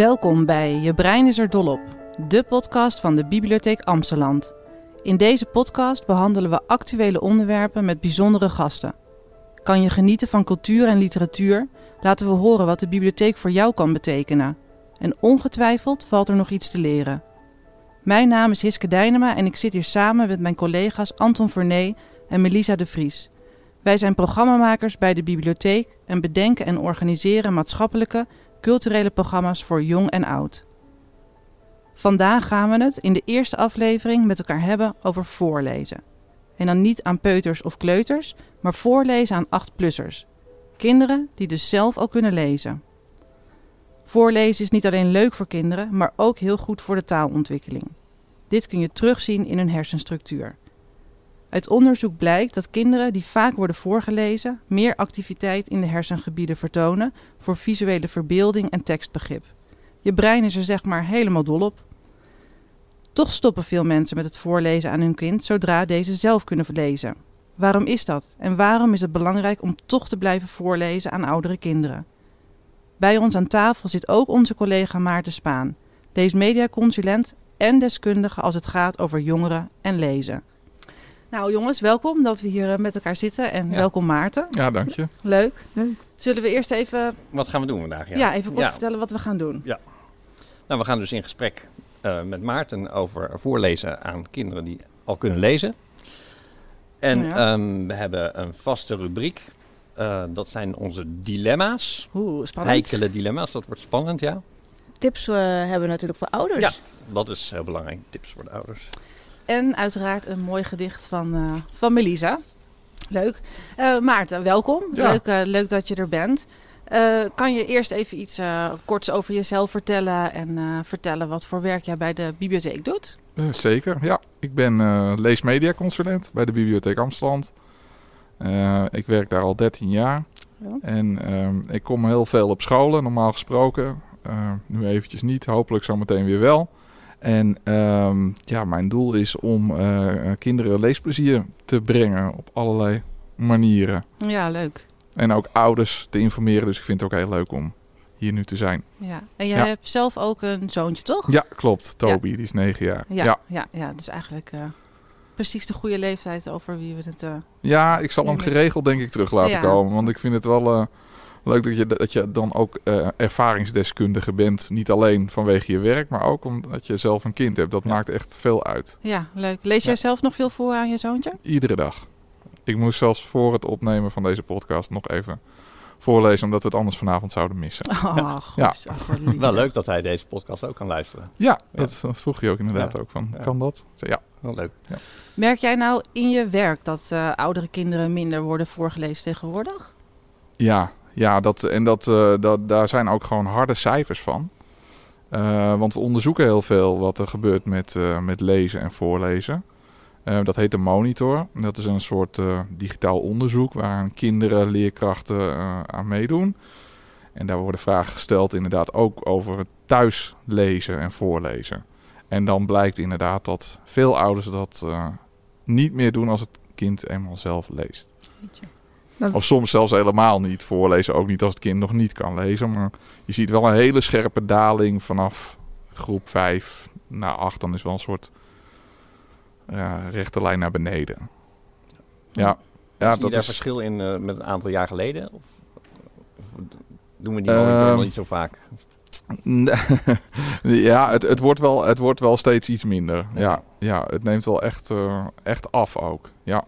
Welkom bij Je Brein is er dol op, de podcast van de Bibliotheek Amsterdam. In deze podcast behandelen we actuele onderwerpen met bijzondere gasten. Kan je genieten van cultuur en literatuur? Laten we horen wat de bibliotheek voor jou kan betekenen. En ongetwijfeld valt er nog iets te leren. Mijn naam is Hiske Dijnema en ik zit hier samen met mijn collega's Anton Vernee en Melisa de Vries. Wij zijn programmamakers bij de bibliotheek en bedenken en organiseren maatschappelijke, culturele programma's voor jong en oud. Vandaag gaan we het in de eerste aflevering met elkaar hebben over voorlezen. En dan niet aan peuters of kleuters, maar voorlezen aan 8-plussers. Kinderen die dus zelf ook kunnen lezen. Voorlezen is niet alleen leuk voor kinderen, maar ook heel goed voor de taalontwikkeling. Dit kun je terugzien in hun hersenstructuur. Uit onderzoek blijkt dat kinderen die vaak worden voorgelezen meer activiteit in de hersengebieden vertonen voor visuele verbeelding en tekstbegrip. Je brein is er zeg maar helemaal dol op. Toch stoppen veel mensen met het voorlezen aan hun kind zodra deze zelf kunnen lezen. Waarom is dat en waarom is het belangrijk om toch te blijven voorlezen aan oudere kinderen? Bij ons aan tafel zit ook onze collega Maarten Spaan, leesmediaconsulent en deskundige als het gaat over jongeren en lezen. Nou jongens, welkom dat we hier eh, met elkaar zitten en Ja. welkom Maarten. Ja, dank je. Leuk. Zullen we eerst even, Wat gaan we doen vandaag? ja. even kort Ja. vertellen wat we gaan doen? Nou, we gaan dus in gesprek eh, met Maarten over voorlezen aan kinderen die al kunnen lezen. En Ja. ehm, we hebben een vaste rubriek. Eh, dat zijn onze dilemma's. Oeh, spannend. Heikele dilemma's, dat wordt spannend, ja. Tips hebben we natuurlijk voor ouders. Ja. Dat is heel belangrijk. Tips voor de ouders. En uiteraard een mooi gedicht van, eh, van Melisa. Leuk. Eh, Maarten, welkom. Ja. Leuk, eh, leuk dat je er bent. Kan je eerst even iets korts over jezelf vertellen en vertellen wat voor werk jij bij de bibliotheek doet? Zeker, ja. Ik ben leesmediaconsulent bij de Bibliotheek Amsterdam. Ik werk daar al 13 jaar. Ja. En ehm, ik kom heel veel op scholen, normaal gesproken. Nu eventjes niet, hopelijk zometeen weer wel. En ehm, ja, mijn doel is om eh, kinderen leesplezier te brengen op allerlei manieren. Ja, leuk. En ook ouders te informeren, dus ik vind het ook heel leuk om hier nu te zijn. Ja. En jij Ja. hebt zelf ook een zoontje, toch? Ja, klopt. Toby, die is 9 jaar. Ja, ja. ja. ja, dus eigenlijk eh, precies de goede leeftijd over wie we het... eh, Ja, ik zal hem geregeld denk ik terug laten komen. Want ik vind het wel eh, leuk dat je, dat je dan ook eh, ervaringsdeskundige bent. Niet alleen vanwege je werk, maar ook omdat je zelf een kind hebt. Dat Ja. maakt echt veel uit. ja, leuk. Lees jij Ja. zelf nog veel voor aan je zoontje? Iedere dag. Ik moest zelfs voor het opnemen van deze podcast nog even voorlezen. Omdat we het anders vanavond zouden missen. Oh, goed. Ja. Wel leuk dat hij deze podcast ook kan luisteren. Ja, dat, dat vroeg je ook inderdaad Ja. ook van. Ja. Kan dat? Ja, Wel leuk. Merk jij nou in je werk dat eh, oudere kinderen minder worden voorgelezen tegenwoordig? Ja, ja dat, en dat, eh, dat, daar zijn ook gewoon harde cijfers van. Eh, want we onderzoeken heel veel wat er gebeurt met, eh, met lezen en voorlezen. Dat heet de Monitor. Dat is een soort digitaal onderzoek waar kinderen, leerkrachten aan meedoen. En daar worden vragen gesteld inderdaad ook over het thuis lezen en voorlezen. En dan blijkt inderdaad dat veel ouders dat niet meer doen als het kind eenmaal zelf leest. Of soms zelfs helemaal niet voorlezen. Ook niet als het kind nog niet kan lezen. Maar je ziet wel een hele scherpe daling vanaf groep 5 naar 8. Dan is wel een soort ja, rechte lijn naar beneden. Ja, ja Zie je dat daar is. verschil in eh, met een aantal jaar geleden? Of, of doen we die nog niet zo vaak? ja, het, het, wordt wel, het wordt wel steeds iets minder. Ja. Ja, ja het neemt wel echt, eh, echt af ook. Ja.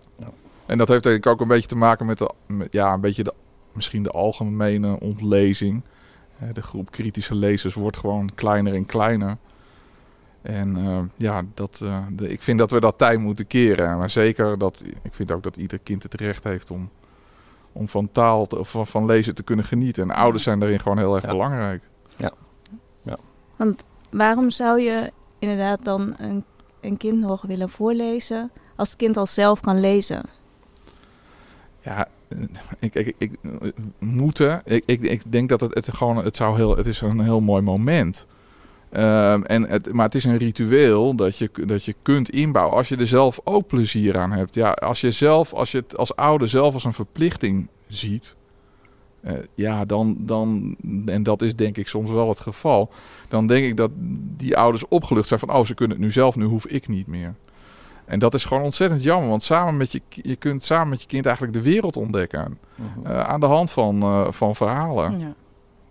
Ja. En dat heeft denk ik ook een beetje te maken met, de, met ja, een beetje de, misschien de algemene ontlezing. Eh, de groep kritische lezers wordt gewoon kleiner en kleiner. En eh, ja, dat, eh, de, ik vind dat we dat tijd moeten keren. Maar zeker dat, ik vind ook dat ieder kind het recht heeft om, om van taal te- of van, van lezen te kunnen genieten. En ouders zijn daarin gewoon heel erg Ja. belangrijk. Want waarom zou je inderdaad dan een, een kind nog willen voorlezen als het kind al zelf kan lezen? Ja, ik, ik, ik, moeten. Ik, ik, ik denk dat het, het gewoon, het zou heel, het is een heel mooi moment. Ehm, en het, maar het is een ritueel dat je, dat je kunt inbouwen als je er zelf ook plezier aan hebt. Ja, als je zelf, als je het als ouder zelf als een verplichting ziet, Eh, ja, dan, dan, en dat is denk ik soms wel het geval, dan denk ik dat die ouders opgelucht zijn van, oh, ze kunnen het nu zelf, nu hoef ik niet meer. En dat is gewoon ontzettend jammer, want samen met je, je kunt samen met je kind eigenlijk de wereld ontdekken. Mhm. eh, aan de hand van, eh, van verhalen. Ja.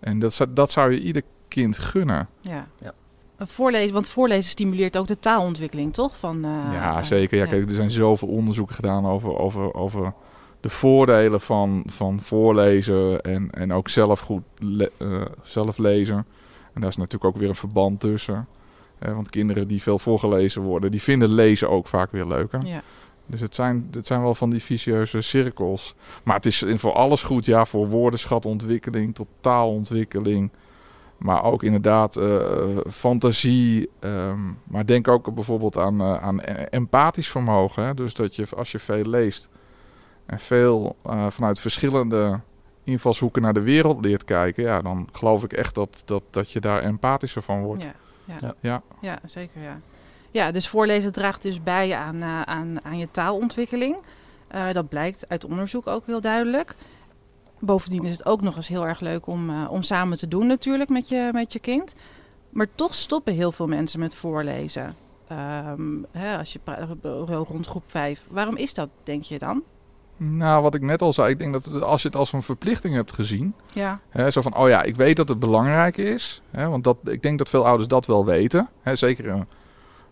En dat, zou- dat zou je ieder kind gunnen. Ja. Ja. Voorlezen, want voorlezen stimuleert ook de taalontwikkeling, toch? Van, eh, ja, zeker. Ja, kijk, er zijn zoveel onderzoeken gedaan over, over, over de voordelen van, van voorlezen en, en ook zelf goed le- eh, zelf lezen. En daar is natuurlijk ook weer een verband tussen. Want kinderen die veel voorgelezen worden, die vinden lezen ook vaak weer leuker. Ja. Dus het zijn, het zijn wel van die vicieuze cirkels. Maar het is in- voor alles goed, ja, voor woordenschatontwikkeling, tot taalontwikkeling. Maar ook inderdaad eh, fantasie. ehm, maar denk ook bijvoorbeeld aan, eh, aan e- empathisch vermogen. Hè? Dus dat je als je veel leest en veel eh, vanuit verschillende invalshoeken naar de wereld leert kijken, ja, dan geloof ik echt dat, dat, dat je daar empathischer van wordt. Ja, ja. Ja. Ja. Zeker. Ja. ja, dus voorlezen draagt dus bij aan, eh, aan, aan je taalontwikkeling. Eh, dat blijkt uit onderzoek ook heel duidelijk. Bovendien is het ook nog eens heel erg leuk om, eh, om samen te doen natuurlijk met je, met je kind. Maar toch stoppen heel veel mensen met voorlezen. Ehm, hè, als je rond groep 5. Waarom is dat, denk je dan? Nou, wat ik net al zei, ik denk dat als je het als een verplichting hebt gezien, Ja, Hè, zo van, oh ja, ik weet dat het belangrijk is. Hè, want dat, ik denk dat veel ouders dat wel weten. Hè, zeker eh,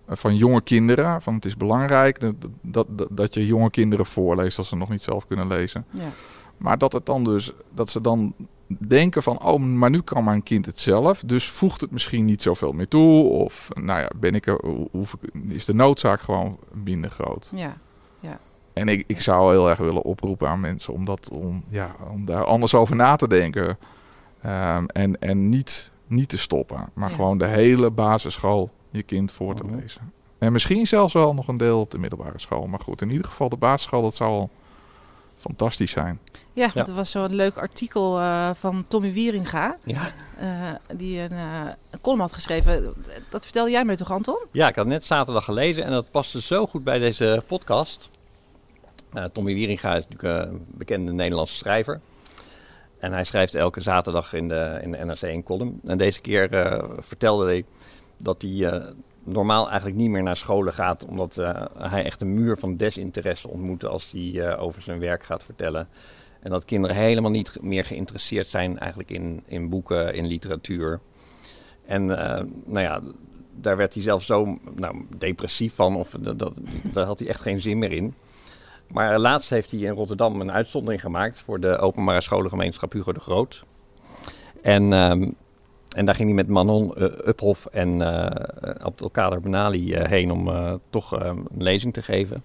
van jonge kinderen. Van het is belangrijk dat, dat, dat, dat je jonge kinderen voorleest als ze nog niet zelf kunnen lezen. ja, Maar dat het dan dus, dat ze dan denken van, oh, maar nu kan mijn kind het zelf. Dus voegt het misschien niet zoveel meer toe. Of, nou ja, ben ik er, hoef ik, is de noodzaak gewoon minder groot. ja. En ik, ik zou heel erg willen oproepen aan mensen om, dat, om, ja, om daar anders over na te denken. Ehm, en en niet, niet te stoppen, maar Ja. gewoon de hele basisschool je kind voor te Mhm. lezen. En misschien zelfs wel nog een deel op de middelbare school. Maar goed, in ieder geval de basisschool, dat zou al fantastisch zijn. Ja, Ja. dat was zo'n leuk artikel eh, van Tommy Wieringa. Ja. eh, die een, eh, een column had geschreven. Dat vertelde jij me toch, Anton? Ja, ik had net zaterdag gelezen en dat paste zo goed bij deze podcast. Eh, Tommy Wieringa is natuurlijk een bekende Nederlandse schrijver. En hij schrijft elke zaterdag in de, in de NRC een column. En deze keer eh, vertelde hij dat hij eh, normaal eigenlijk niet meer naar scholen gaat. Omdat eh, hij echt een muur van desinteresse ontmoet als hij eh, over zijn werk gaat vertellen. En dat kinderen helemaal niet meer geïnteresseerd zijn eigenlijk in, in boeken, in literatuur. En eh, nou ja, daar werd hij zelf zo nou, depressief van. Of dat, dat, daar had hij echt geen zin meer in. Maar laatst heeft hij in Rotterdam een uitzondering gemaakt voor de openbare scholengemeenschap Hugo de Groot. En, ehm, en daar ging hij met Manon uh, Uphoff en uh, Abdelkader Benali uh, heen om toch uh, een lezing te geven.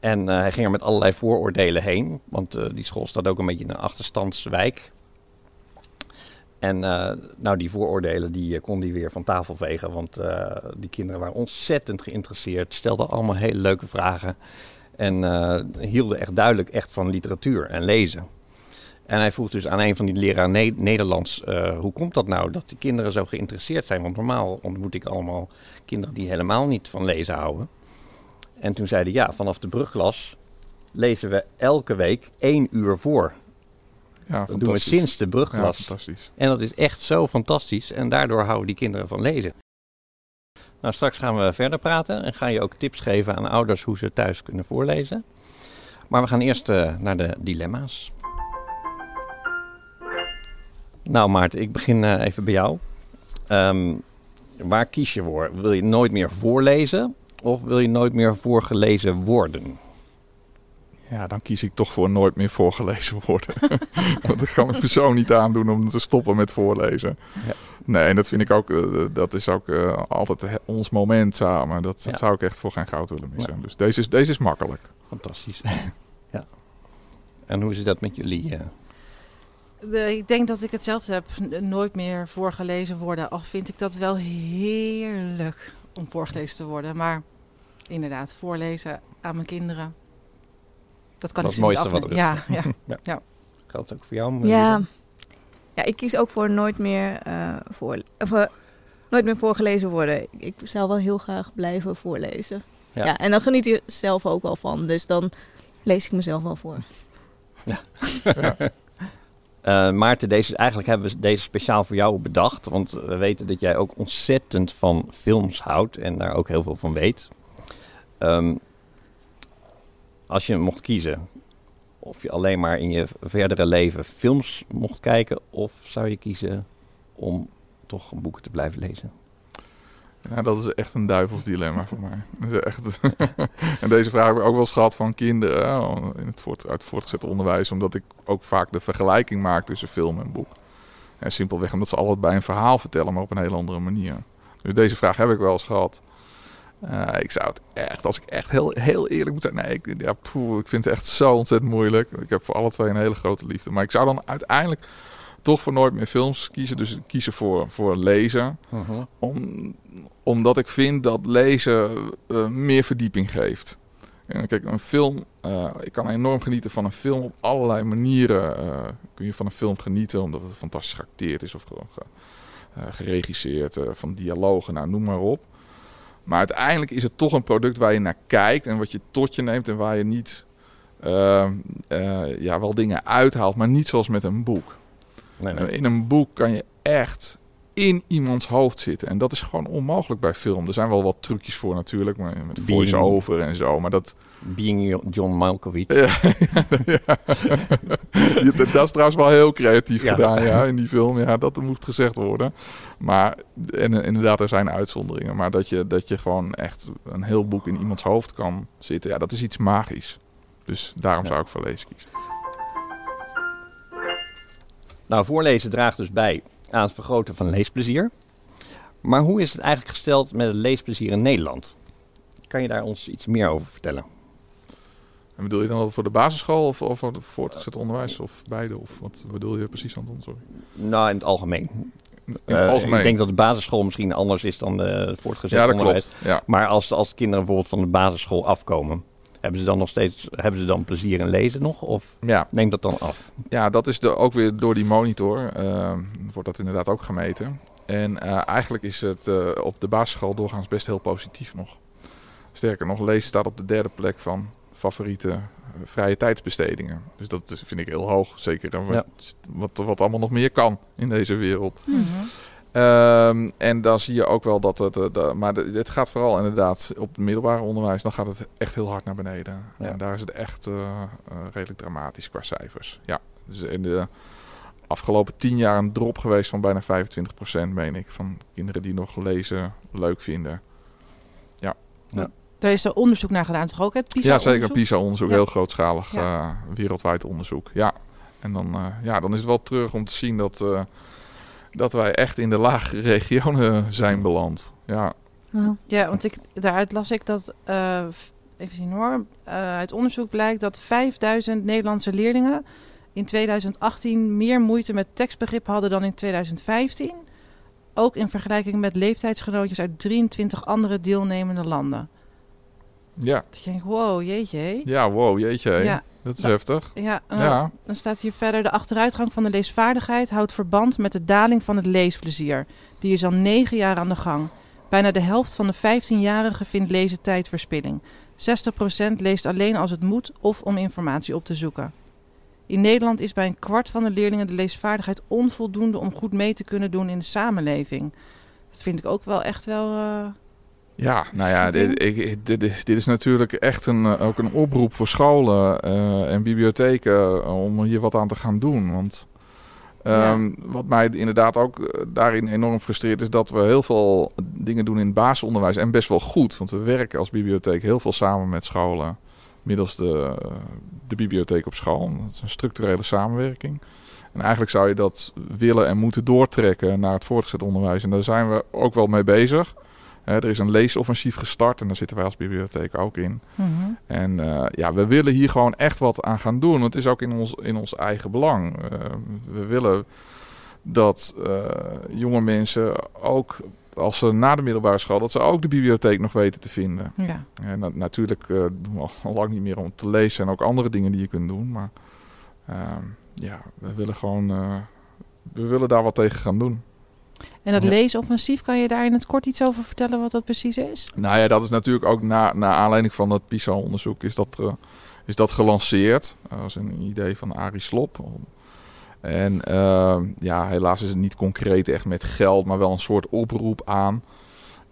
En hij ging er met allerlei vooroordelen heen, want die school staat ook een beetje in een achterstandswijk. En nou, die vooroordelen die kon hij weer van tafel vegen, want die kinderen waren ontzettend geïnteresseerd, stelden allemaal hele leuke vragen en uh, hielden echt duidelijk echt van literatuur en lezen. En hij vroeg dus aan een van die leraar ne Nederlands, uh, hoe komt dat nou dat die kinderen zo geïnteresseerd zijn? Want normaal ontmoet ik allemaal kinderen die helemaal niet van lezen houden. En toen zei hij, ja, vanaf de brugklas lezen we elke week één uur voor. Ja, dat doen we sinds de brugklas. Ja, fantastisch. En dat is echt zo fantastisch. En daardoor houden die kinderen van lezen. Nou, straks gaan we verder praten en ga je ook tips geven aan ouders hoe ze thuis kunnen voorlezen. Maar we gaan eerst uh, naar de dilemma's. Nou Maarten, ik begin uh, even bij jou. Um, waar kies je voor? Wil je nooit meer voorlezen of wil je nooit meer voorgelezen worden? Ja, dan kies ik toch voor nooit meer voorgelezen worden. Want dat kan ik me zo niet aandoen om te stoppen met voorlezen. Ja. Nee, en dat vind ik ook, uh, dat is ook uh, altijd ons moment samen. Dat, dat ja. zou ik echt voor geen goud willen missen. Ja. Dus deze is, deze is makkelijk. Fantastisch. ja. En hoe is dat met jullie? Uh? De, ik denk dat ik hetzelfde heb. Nooit meer voorgelezen worden. Al vind ik dat wel heerlijk om voorgelezen te worden. Maar inderdaad, voorlezen aan mijn kinderen. Dat kan dat ik het mooiste wat er is. Ja, ja, ja. ja. Geldt ook voor jou? Ja. ja, ik kies ook voor nooit meer, uh, voor, of, uh, nooit meer voorgelezen worden. Ik, ik zou wel heel graag blijven voorlezen. Ja. ja. en dan geniet je zelf ook wel van. Dus dan lees ik mezelf wel voor. Ja. Uh, Maarten, deze, eigenlijk hebben we deze speciaal voor jou bedacht. Want we weten dat jij ook ontzettend van films houdt en daar ook heel veel van weet. Ehm, als je mocht kiezen, of je alleen maar in je verdere leven films mocht kijken, of zou je kiezen om toch boeken te blijven lezen? Ja, dat is echt een duivels dilemma voor mij. Dat is echt en deze vraag heb ik ook wel eens gehad van kinderen in het uit voortgezet onderwijs, omdat ik ook vaak de vergelijking maak tussen film en boek. En simpelweg omdat ze allebei een verhaal vertellen, maar op een hele andere manier. Dus deze vraag heb ik wel eens gehad. Uh, ik zou het echt, als ik echt heel, heel eerlijk moet zijn. Nee, ik, ja, poeh, ik vind het echt zo ontzettend moeilijk. Ik heb voor alle twee een hele grote liefde. Maar ik zou dan uiteindelijk toch voor nooit meer films kiezen. Dus kiezen voor, voor lezen. Om, omdat ik vind dat lezen uh, meer verdieping geeft. En kijk, een film, uh, ik kan enorm genieten van een film op allerlei manieren. Kun je van een film genieten omdat het fantastisch geacteerd is of gewoon geregisseerd, van dialogen, nou noem maar op. Maar uiteindelijk is het toch een product waar je naar kijkt en wat je tot je neemt en waar je niet uh, uh, ja, wel dingen uithaalt, maar niet zoals met een boek. Nee, nee. In een boek kan je echt in iemands hoofd zitten. En dat is gewoon onmogelijk bij film. Er zijn wel wat trucjes voor natuurlijk, met voice-over en zo. Maar dat... Being John Malkovich. Ja, dat is trouwens wel heel creatief gedaan ja, in die film. Ja, dat moet gezegd worden. Maar en, inderdaad, er zijn uitzonderingen. Maar dat je, dat je gewoon echt een heel boek in iemands hoofd kan zitten. Ja, dat is iets magisch. Dus daarom zou ik voor lezen kiezen. Nou, voorlezen draagt dus bij aan het vergroten van leesplezier. Maar hoe is het eigenlijk gesteld met het leesplezier in Nederland? Kan je daar ons iets meer over vertellen? En bedoel je dan voor de basisschool of, of voor het voortgezet onderwijs of beide? Of wat bedoel je precies, Anton? Sorry. Nou, in het algemeen. In het uh. Ik denk dat de basisschool misschien anders is dan de voortgezet ja, dat onderwijs. Klopt. Ja. Maar als, als kinderen bijvoorbeeld van de basisschool afkomen, hebben ze dan nog steeds hebben ze dan plezier in lezen nog? Of ja. neemt dat dan af? Ja, dat is de, ook weer door die monitor. Uh, wordt dat inderdaad ook gemeten. En uh, eigenlijk is het op de basisschool doorgaans best heel positief nog. Sterker nog, lezen staat op de derde plek van favoriete vrije tijdsbestedingen. Dus dat vind ik heel hoog. Zeker ja. wat, wat allemaal nog meer kan in deze wereld. Mm -hmm. Um, en dan zie je ook wel dat het. Uh, maar het gaat vooral inderdaad op het middelbare onderwijs. Dan gaat het echt heel hard naar beneden. Ja. En daar is het echt uh, uh, redelijk dramatisch qua cijfers. Ja, dus in de afgelopen tien jaar een drop geweest van bijna 25%, meen ik. Van kinderen die nog lezen leuk vinden. Ja. ja. Daar is er onderzoek naar gedaan, toch ook? Het PISA ja, zeker. PISA-onderzoek. Heel grootschalig wereldwijd onderzoek. Ja. En dan, ja, dan is het wel terug om te zien dat dat wij echt in de lage regionen zijn beland. Ja, ja want ik, daaruit las ik dat, uh, even zien hoor, uh, uit onderzoek blijkt dat 5000 Nederlandse leerlingen in 2018 meer moeite met tekstbegrip hadden dan in 2015. Ook in vergelijking met leeftijdsgenootjes uit 23 andere deelnemende landen. Ja. Dat je denkt, wow, jeetje. Ja, wow, jeetje. Ja. Dat is heftig. Ja, ja, dan staat hier verder... de achteruitgang van de leesvaardigheid houdt verband met de daling van het leesplezier. Die is al negen jaar aan de gang. Bijna de helft van de 15-jarigen vindt lezen tijdverspilling. 60% leest alleen als het moet of om informatie op te zoeken. In Nederland is bij een kwart van de leerlingen de leesvaardigheid onvoldoende om goed mee te kunnen doen in de samenleving. Dat vind ik ook wel echt wel... Uh, ja, nou ja, dit, ik, dit, is, dit is natuurlijk echt een, eh, ook een oproep voor scholen uh, en bibliotheken eh, om hier wat aan te gaan doen. Want um, wat mij inderdaad ook daarin enorm frustreert, is dat we heel veel dingen doen in het basisonderwijs en best wel goed. Want we werken als bibliotheek heel veel samen met scholen middels de, de bibliotheek op school. Dat is een structurele samenwerking. En eigenlijk zou je dat willen en moeten doortrekken naar het voortgezet onderwijs. En daar zijn we ook wel mee bezig er is een leesoffensief gestart en daar zitten wij als bibliotheek ook in. Mhm. En uh, ja, we willen hier gewoon echt wat aan gaan doen. Want het is ook in ons, in ons eigen belang. Uh, we willen dat uh, jonge mensen ook als ze na de middelbare school, dat ze ook de bibliotheek nog weten te vinden. Ja. En na natuurlijk doen we al lang niet meer om te lezen en ook andere dingen die je kunt doen. Maar ehm, ja, we willen gewoon, we willen daar wat tegen gaan doen. En dat ja. leesoffensief, kan je daar in het kort iets over vertellen wat dat precies is? Nou ja, dat is natuurlijk ook na, na aanleiding van dat PISA-onderzoek is dat, uh, is dat gelanceerd. Dat is een idee van Arie Slop. En ehm, ja, helaas is het niet concreet echt met geld, maar wel een soort oproep aan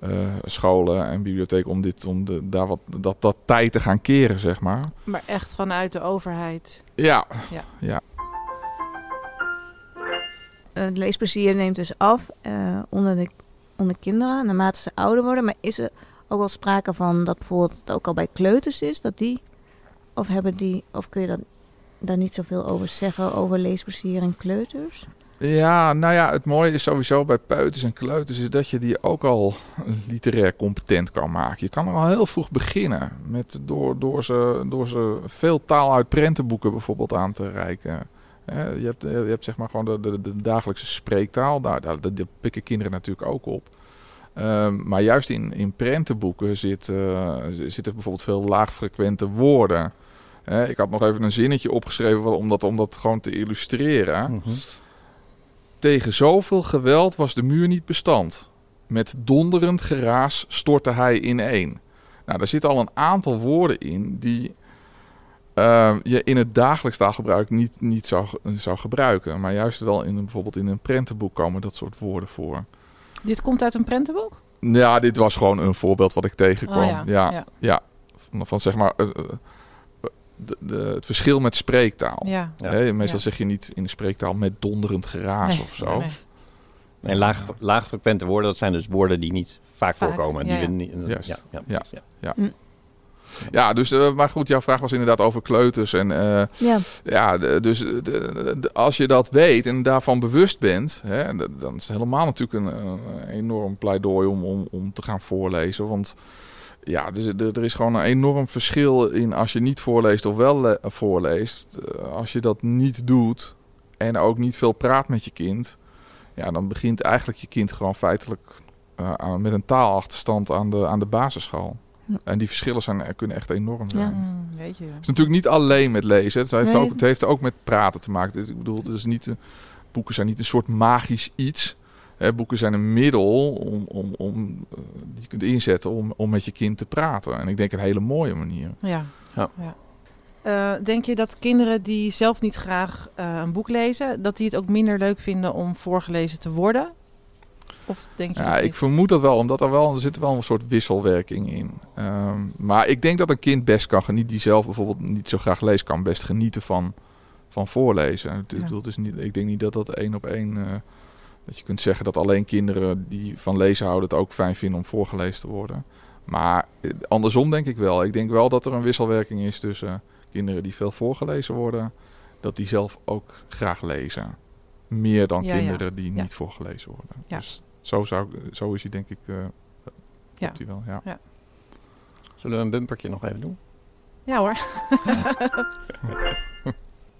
uh, scholen en bibliotheken om, dit, om de, daar wat, dat, dat tijd te gaan keren, zeg maar. Maar echt vanuit de overheid. Ja, ja. ja. Het leesplezier neemt dus af uh, onder, de, onder kinderen naarmate ze ouder worden. Maar is er ook wel sprake van dat bijvoorbeeld het ook al bij kleuters is, dat die, of hebben die, of kun je dat, daar niet zoveel over zeggen over leesplezier en kleuters? Ja, nou ja, het mooie is sowieso bij peuters en kleuters is dat je die ook al literair competent kan maken. Je kan er al heel vroeg beginnen met door, door, ze, door ze veel taal uit prentenboeken bijvoorbeeld aan te reiken. Je, hebt, je hebt zeg maar gewoon de, de, de dagelijkse spreektaal, daar, daar, daar pikken kinderen natuurlijk ook op. Um, maar juist in, in prentenboeken zit, uh, zitten bijvoorbeeld veel laagfrequente woorden. ik had nog even een zinnetje opgeschreven om dat, om dat gewoon te illustreren. Mm tegen zoveel geweld was de muur niet bestand. Met donderend geraas stortte hij ineen. Nou, daar zitten al een aantal woorden in die uh, je in het dagelijks taalgebruik niet, niet zou, zou gebruiken. Maar juist wel in een, bijvoorbeeld in een prentenboek komen dat soort woorden voor. Dit komt uit een prentenboek? Ja, dit was gewoon een voorbeeld wat ik tegenkwam. Oh, ja. Ja, ja. Van, van, zeg maar uh, de, de, het verschil met spreektaal. Ja. meestal zeg je niet in de spreektaal met donderend geraas of zo. Nee, En laag, laagfrequente woorden, dat zijn dus woorden die niet vaak, voorkomen. Die we niet, ja, ja, ja. Dus, uh, maar goed, jouw vraag was inderdaad over kleuters. En uh, ja, ja dus de, als je dat weet en daarvan bewust bent, hè, dan is het helemaal natuurlijk een, een enorm pleidooi om, om, om te gaan voorlezen. Want ja, dus er, is gewoon een enorm verschil in als je niet voorleest of wel voorleest. Eh, als je dat niet doet en ook niet veel praat met je kind, ja, dan begint eigenlijk je kind gewoon feitelijk uh, met een taalachterstand aan de, aan de basisschool. En die verschillen zijn, kunnen echt enorm zijn. Ja, mm, weet je. Het is natuurlijk niet alleen met lezen. Het heeft, ook, het heeft ook met praten te maken. ik bedoel, het is niet, boeken zijn niet een soort magisch iets boeken zijn een middel om, om, om, uh, die je kunt inzetten om, om met je kind te praten. En ik denk een hele mooie manier. Ja. ja. ja. Uh, denk je dat kinderen die zelf niet graag uh, een boek lezen, dat die het ook minder leuk vinden om voorgelezen te worden? Of denk je ja, ik vermoed dat wel, omdat er wel er zit wel een soort wisselwerking in. Um, maar ik denk dat een kind best kan genieten, die zelf bijvoorbeeld niet zo graag leest, kan best genieten van, van voorlezen. Ja. Is niet, ik denk niet dat dat één op één uh, dat je kunt zeggen dat alleen kinderen die van lezen houden het ook fijn vinden om voorgelezen te worden. Maar eh, andersom denk ik wel. Ik denk wel dat er een wisselwerking is tussen kinderen die veel voorgelezen worden, dat die zelf ook graag lezen. Meer dan kinderen die niet voorgelezen worden. Dus zo, zou, zo is hij denk ik. Uh, ja. Wel, ja. Zullen we een bumpertje nog even doen? Ja hoor.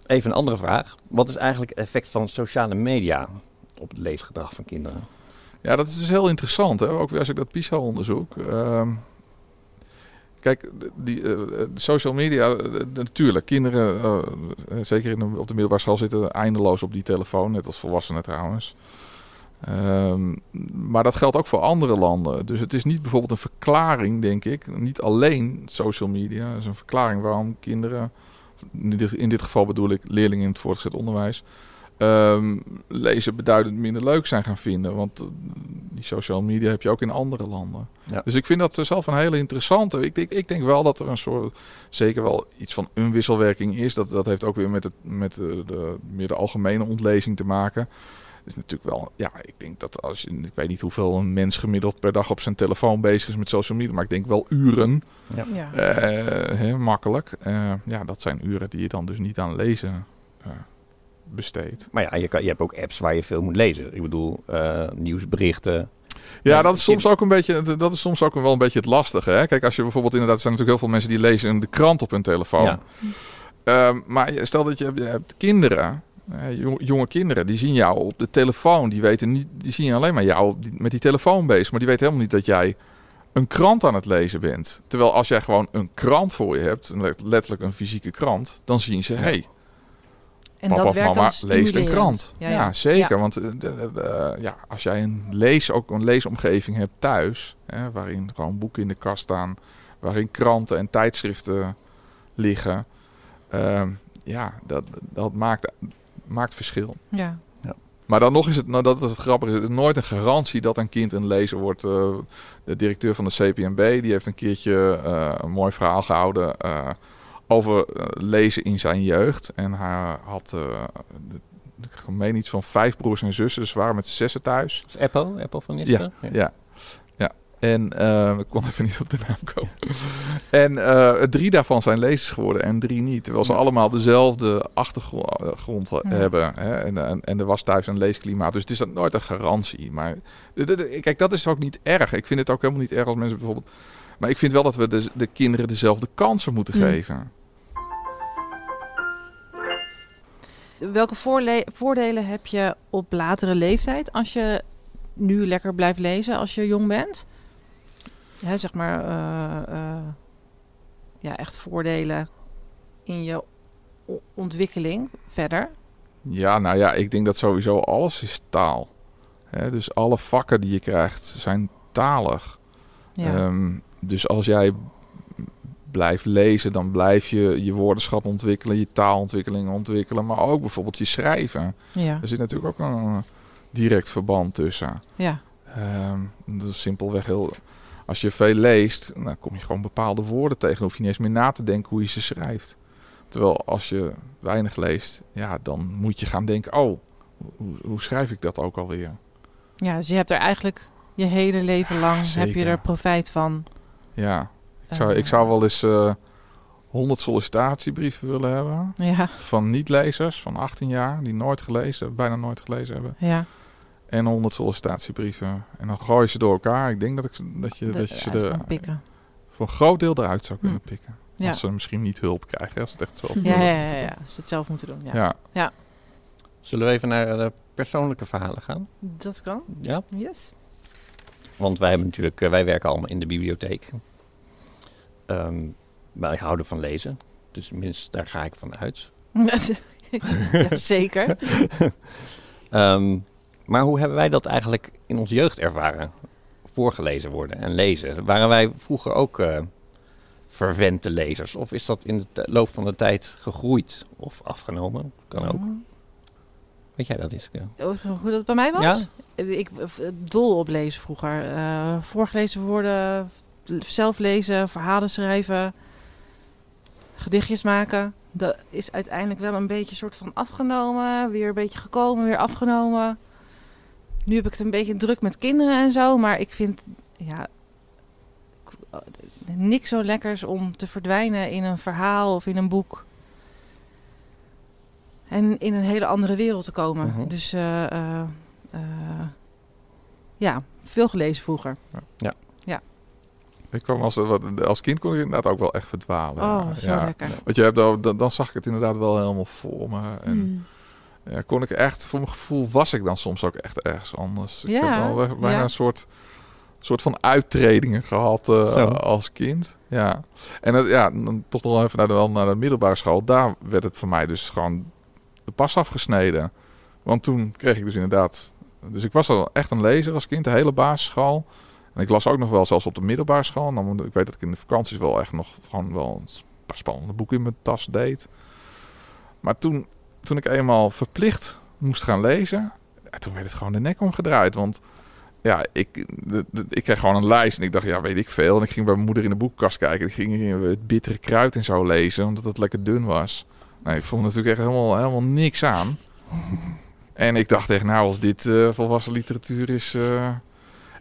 even een andere vraag. Wat is eigenlijk het effect van sociale media op het leesgedrag van kinderen. Ja, dat is dus heel interessant. Hè? Ook als ik dat PISA-onderzoek. Ehm, kijk, die, uh, social media, uh, natuurlijk, kinderen, zeker in op de middelbare school, zitten eindeloos op die telefoon, net als volwassenen trouwens. Um, maar dat geldt ook voor andere landen. Dus het is niet bijvoorbeeld een verklaring, denk ik, niet alleen social media. Is een verklaring waarom kinderen, in dit, in dit geval bedoel ik leerlingen in het voortgezet onderwijs, um, lezen beduidend minder leuk zijn gaan vinden. Want uh, die social media heb je ook in andere landen. Dus ik vind dat zelf een hele interessante. Ik denk, ik denk wel dat er een soort, zeker wel iets van een wisselwerking is. Dat, dat heeft ook weer met, het, met de, de meer de algemene ontlezing te maken. Is natuurlijk wel, ja, ik denk dat als je, ik weet niet hoeveel een mens gemiddeld per dag op zijn telefoon bezig is met social media, maar ik denk wel uren. Ja. Uh, makkelijk. Uh, ja, dat zijn uren die je dan dus niet aan lezen besteed. Maar ja, je, kan, je hebt ook apps waar je veel moet lezen. Ik bedoel, uh, nieuwsberichten. Ja, dat is soms ook een beetje, dat is soms ook wel een beetje het lastige. Hè? Kijk, als je bijvoorbeeld inderdaad, er zijn natuurlijk heel veel mensen die lezen de krant op hun telefoon. Ja. Uh, maar stel dat je, je hebt kinderen, jonge kinderen, die zien jou op de telefoon. Die weten niet, die zien alleen maar jou met die telefoon bezig. Maar die weten helemaal niet dat jij een krant aan het lezen bent. Terwijl als jij gewoon een krant voor je hebt, letterlijk een fysieke krant, dan zien ze, hé, hey, en Papa dat of mama leest een krant. Ja, zeker. Want uh, ja, als jij een, lees, ook een leesomgeving hebt thuis, hè, waarin gewoon boeken in de kast staan, waarin kranten en tijdschriften liggen, uh, ja, dat, dat maakt maakt verschil. Ja. Maar dan nog is het, nou dat is het grappige, het is nooit een garantie dat een kind een lezer wordt. Eh, de directeur van de CPMB, die heeft een keertje eh, een mooi verhaal gehouden eh, over lezen in zijn jeugd. En hij had, eh, de- ik meen iets van vijf broers en zussen, dus ze waren met z'n zessen thuis. Dat is Eppo, Eppo van Nispen? Ja, ja. En eh, ik kon even niet op de naam komen. en eh, drie daarvan zijn lezers geworden en drie niet. Terwijl ze Ja. allemaal dezelfde achtergrond Ja. hebben. Hè? En, en, en er was thuis een leesklimaat. Dus het is nooit een garantie. Maar kijk, dat is ook niet erg. Ik vind het ook helemaal niet erg als mensen bijvoorbeeld... Maar ik vind wel dat we de, de kinderen dezelfde kansen moeten geven. Welke voordelen heb je op latere leeftijd als je nu lekker blijft lezen als je jong bent? Hè, zeg maar, eh, eh, ja, echt voordelen in je ontwikkeling verder. Ja, nou ja, ik denk dat sowieso alles is taal. Hè? Dus alle vakken die je krijgt zijn talig. Ja. Ehm, dus als jij blijft lezen, dan blijf je je woordenschat ontwikkelen, je taalontwikkeling ontwikkelen, maar ook bijvoorbeeld je schrijven. ja. Er zit natuurlijk ook een direct verband tussen. ja. Dat is simpelweg heel. Als je veel leest, dan kom je gewoon bepaalde woorden tegen. Dan hoef je niet eens meer na te denken hoe je ze schrijft. Terwijl als je weinig leest, ja, dan moet je gaan denken: oh, hoe, hoe schrijf ik dat ook alweer? Ja, dus je hebt er eigenlijk je hele leven lang heb je er profijt van. Ja, ik zou, Eh, ik zou wel eens eh 100 sollicitatiebrieven willen hebben. Ja, Van niet-lezers van 18 jaar, die nooit gelezen, bijna nooit gelezen hebben. ja. En 100 sollicitatiebrieven. En dan gooi je ze door elkaar. Ik denk dat, ik, dat, je, De- dat je ze eruit er pikken. voor een groot deel eruit zou kunnen Hm. pikken. Ja. Als ze misschien niet hulp krijgen, als ze het echt zelf Ja, ja, ja. Als ze het zelf moeten doen. Ja. Ja. Zullen we even naar de persoonlijke verhalen gaan? Dat kan. Ja. Yes. Want wij hebben natuurlijk, eh, wij werken allemaal in de bibliotheek. Ehm wij houden van lezen. Dus minstens daar ga ik van uit. ja, zeker. Ehm, maar hoe hebben wij dat eigenlijk in onze jeugd ervaren? Voorgelezen worden en lezen. Waren wij vroeger ook eh vervente lezers? Of is dat in de loop van de tijd gegroeid of afgenomen? Kan ook. Weet jij dat? Oh, Hoe dat bij mij was? Ja? Ik eh, dol op lezen vroeger. Eh, voorgelezen worden, zelf lezen, verhalen schrijven, gedichtjes maken. Dat is uiteindelijk wel een beetje soort van afgenomen. Weer een beetje gekomen, weer afgenomen. Nu heb ik het een beetje druk met kinderen en zo. Maar ik vind ja, niks zo lekkers om te verdwijnen in een verhaal of in een boek. En in een hele andere wereld te komen. Mhm. Dus eh, eh, eh, ja, veel gelezen vroeger. Ik kwam als, wat- als kind kon ik inderdaad ook wel echt verdwalen. Oh, zo ja. lekker. Want je hebt, dan, dan dan zag ik het inderdaad wel helemaal voor me. En Mm. Ja, kon ik echt, voor mijn gevoel was ik dan soms ook echt ergens anders. Ik Ja, heb wel echt bijna ja. een soort, soort van uittredingen gehad eh, als kind. Ja. En het, ja, dan toch nog even naar de, naar de middelbare school. Daar werd het voor mij dus gewoon de pas afgesneden. Want toen kreeg ik dus inderdaad... Dus ik was al echt een lezer als kind, de hele basisschool. En ik las ook nog wel zelfs op de middelbare school. Dan, ik weet dat ik in de vakanties wel echt nog gewoon wel een paar spannende boeken in mijn tas deed. Maar toen, toen ik eenmaal verplicht moest gaan lezen, ja, toen werd het gewoon de nek omgedraaid. Want ja, ik, de, de- ik kreeg gewoon een lijst en ik dacht, ja, weet ik veel. En ik ging bij mijn moeder in de boekenkast kijken. Ik ging het bittere kruid en zo lezen, omdat het lekker dun was. Nee, ik vond natuurlijk echt helemaal, helemaal niks aan. en ik dacht echt, nou, als dit eh, volwassen literatuur is... eh,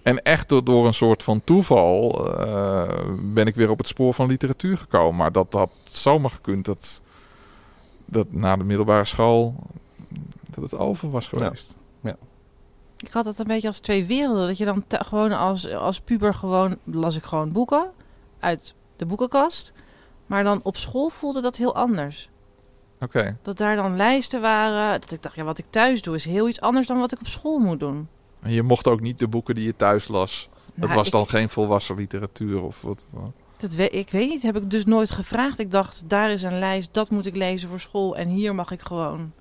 en echt door, door een soort van toeval eh, ben ik weer op het spoor van literatuur gekomen. Maar dat had zomaar gekund dat, dat na de middelbare school dat het over was geweest. Ik had het een beetje als twee werelden. Dat je dan te- gewoon als, als puber gewoon las ik gewoon boeken uit de boekenkast. Maar dan op school voelde dat heel anders. Oké. Dat daar dan lijsten waren. Dat ik dacht, ja, wat ik thuis doe is heel iets anders dan wat ik op school moet doen. En je mocht ook niet de boeken die je thuis las. Dat Nou, was ik- dan geen volwassen literatuur of wat. Dat ik weet niet, heb ik dus nooit gevraagd. Ik dacht, daar is een lijst, dat moet ik lezen voor school. En hier mag ik gewoon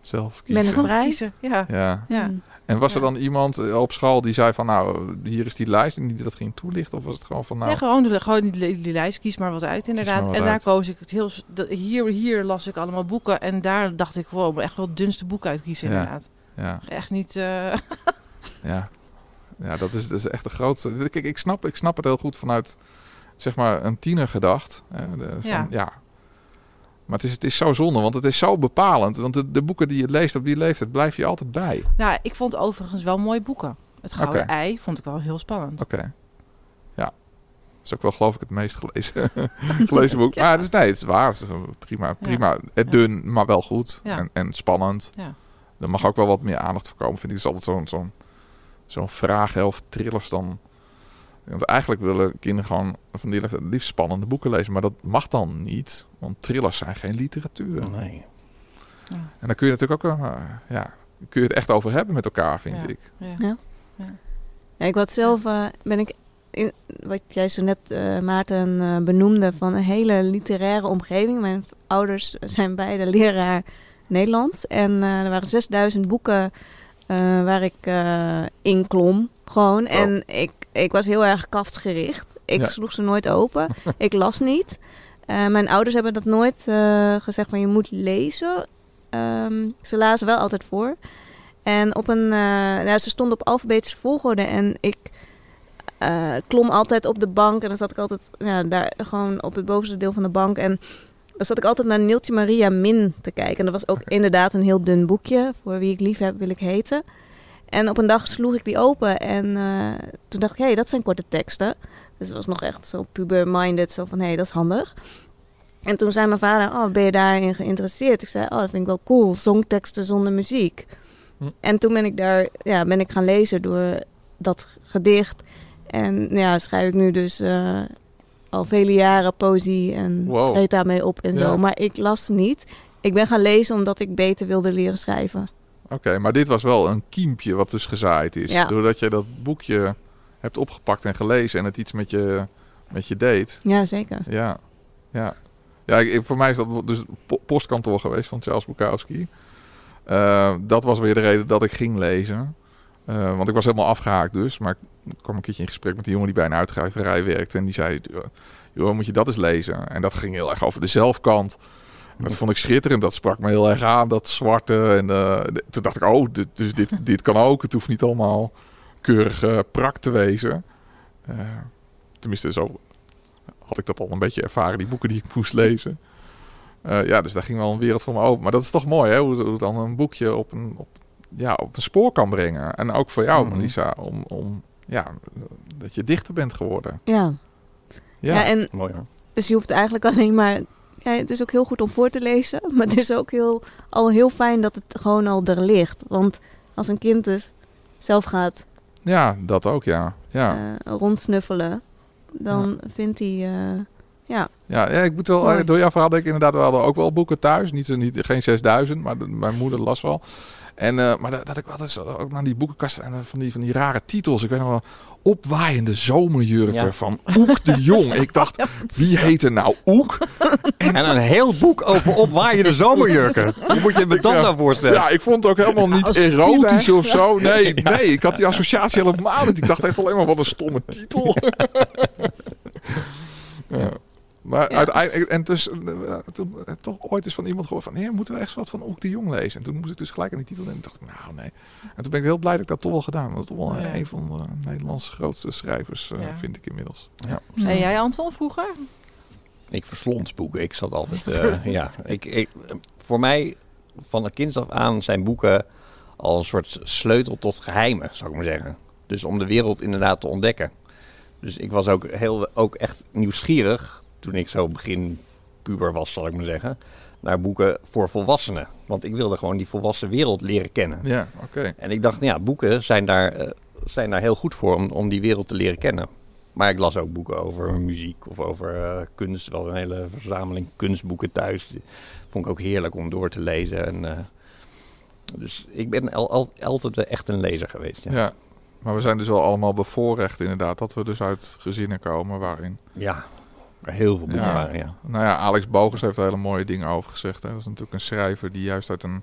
Zelf Ben kiezen. ik vrij? Kiezen. Ja. Ja. Ja. Mm. En was er Ja. dan iemand eh, op school die zei van nou, hier is die lijst en die dat ging toelichten? Of was het gewoon van nou, Ja, gewoon, de, gewoon die, die lijst, kies maar wat uit inderdaad. wat en daar uit. koos ik het heel... hier, hier las ik allemaal boeken en daar dacht ik, wow, echt wel het dunste boek uitkiezen Ja. inderdaad. ja, Echt niet... eh, ja. Ja, dat is, dat is echt de grootste. Kijk, ik snap, ik snap het heel goed vanuit zeg maar een tiener gedacht. hè, de- van, Ja. ja. Maar het is, het is zo zonde, want het is zo bepalend. Want de, de boeken die je leest op die leeftijd, blijf je altijd bij. nou, ik vond overigens wel mooie boeken. Het Gouden. Ei vond ik wel heel spannend. Oké. Ja. Dat is ook wel geloof ik het meest gelezen, gelezen boek. Maar het is, nee, het is waar. Het is een prima, prima. Het dun, maar wel goed. En, en spannend. Ja. Er mag ook wel wat meer aandacht voor komen, vind ik. Het is altijd zo'n zo'n zo'n vraag of thrillers dan. Want eigenlijk willen kinderen gewoon van die leeftijd het liefst spannende boeken lezen. Maar dat mag dan niet, want thrillers zijn geen literatuur. Oh, nee. En dan kun je natuurlijk ook, eh, ja, kun je het echt over hebben met elkaar, vind Ja. ik. Ja. Ja, ik was zelf, eh, ben ik, in, wat jij zo net, eh, Maarten, benoemde, van een hele literaire omgeving. Mijn ouders zijn beide leraar Nederlands. En eh, er waren 6000 boeken waar ik eh, in klom, gewoon. Oh. En ik, ik was heel erg kaftgericht. Ik Ja. sloeg ze nooit open. ik las niet. Eh, mijn ouders hebben dat nooit eh, gezegd van je moet lezen. Ehm, ze lazen wel altijd voor. En op een, eh, nou, ze stonden op alfabetische volgorde en ik eh, klom altijd op de bank en dan zat ik altijd ja, daar gewoon op het bovenste deel van de bank en dan zat ik altijd naar Neeltje Maria Min te kijken. En dat was ook inderdaad een heel dun boekje. Voor wie ik lief heb, wil ik heten. En op een dag sloeg ik die open en eh, toen dacht ik, hé, hey, dat zijn korte teksten. Dus het was nog echt zo puber-minded, zo van, hé, hey, dat is handig. En toen zei mijn vader, oh, ben je daarin geïnteresseerd? Ik zei, oh, dat vind ik wel cool, songteksten zonder muziek. Hm. En toen ben ik daar, ja, ben ik gaan lezen door dat gedicht. En ja, schrijf ik nu dus eh, al vele jaren poëzie en Wow. treed daarmee op en Ja. zo. Maar ik las niet. Ik ben gaan lezen omdat ik beter wilde leren schrijven. Oké, maar dit was wel een kiempje wat dus gezaaid is. Ja. Doordat je dat boekje hebt opgepakt en gelezen en het iets met je, met je deed. Ja, zeker. Ja, ja. Ja, ik, voor mij is dat dus po- postkantoor geweest van Charles Bukowski. Eh, dat was weer de reden dat ik ging lezen. Eh, want ik was helemaal afgehaakt dus. Maar ik kwam een keertje in gesprek met een jongen die bij een uitgeverij werkte. En die zei, joh, moet je dat eens lezen? En dat ging heel erg over de zelfkant. En dat vond ik schitterend. Dat sprak me heel erg aan, dat zwarte. En eh, toen dacht ik, oh, dit, dus dit, dit kan ook. Het hoeft niet allemaal keurig eh, prak te wezen. Tenminste, zo had ik dat al een beetje ervaren, die boeken die ik moest lezen. Ja, dus daar ging wel een wereld voor me open. Maar dat is toch mooi, hè? Hoe, hoe dan een boekje op een, op, ja, op een spoor kan brengen. En ook voor jou, Mhm. Melissa, om, om ja, dat je dichter bent geworden. Ja. Ja, ja. en Mooi hoor. dus je hoeft eigenlijk alleen maar... Ja, het is ook heel goed om voor te lezen. Maar het is ook heel, al heel fijn dat het gewoon al er ligt. Want als een kind dus zelf gaat ja, dat ook, ja. Ja, eh, rondsnuffelen... dan vindt hij... eh, ja, ja, ja ik moet wel, Mooi. door jouw verhaal denk ik inderdaad, we hadden ook wel boeken thuis. Niet, niet, geen 6000, maar de- mijn moeder las wel. En, eh, maar dat, dat ik altijd zo- ook naar die boekenkast en dan van die, van die rare titels. Ik weet nog wel, opwaaiende zomerjurken Ja. van Oek de Jong. Ik dacht, wie heet er nou Oek? En een heel boek over opwaaiende zomerjurken. Hoe moet je me dat Ja. nou voorstellen? Ja, ik vond het ook helemaal niet Als erotisch of zo. Nee, nee, ik had die associatie helemaal niet. Ik dacht echt alleen maar, wat een stomme titel. ja. Maar Ja. uiteindelijk, en dus, eh, toen eh, toch ooit eens van iemand gehoord van, nee, moeten we echt wat van Oek de Jong lezen? En toen moest ik dus gelijk aan die titel. En dacht ik, nou nee. En toen ben ik heel blij dat ik dat toch wel gedaan. Want dat is toch wel Ja. een van de Nederlandse grootste schrijvers, eh, Ja. vind ik inmiddels. Ja. En jij, Anton, vroeger? Ik verslond boeken. Ik zat altijd. eh, ja, ik, ik, voor mij, van een kind af aan, zijn boeken al een soort sleutel tot geheimen, zou ik maar zeggen. Dus om de wereld inderdaad te ontdekken. Dus ik was ook, heel, ook echt nieuwsgierig toen ik zo begin puber was, zal ik maar zeggen. Naar boeken voor volwassenen. Want ik wilde gewoon die volwassen wereld leren kennen. Ja, oké. En ik dacht, nou ja, boeken zijn daar, eh, zijn daar heel goed voor om, om die wereld te leren kennen. Maar ik las ook boeken over muziek of over eh, kunst. Wel een hele verzameling kunstboeken thuis. Die vond ik ook heerlijk om door te lezen. En, eh, dus ik ben al, al- altijd echt een lezer geweest. Ja, Ja. Maar we zijn dus wel allemaal bevoorrecht inderdaad. Dat we dus uit gezinnen komen waarin ja heel veel boeken Ja. waren, ja. Nou ja, Alex Bogers heeft er hele mooie dingen over gezegd. Hè. Dat is natuurlijk een schrijver die juist uit een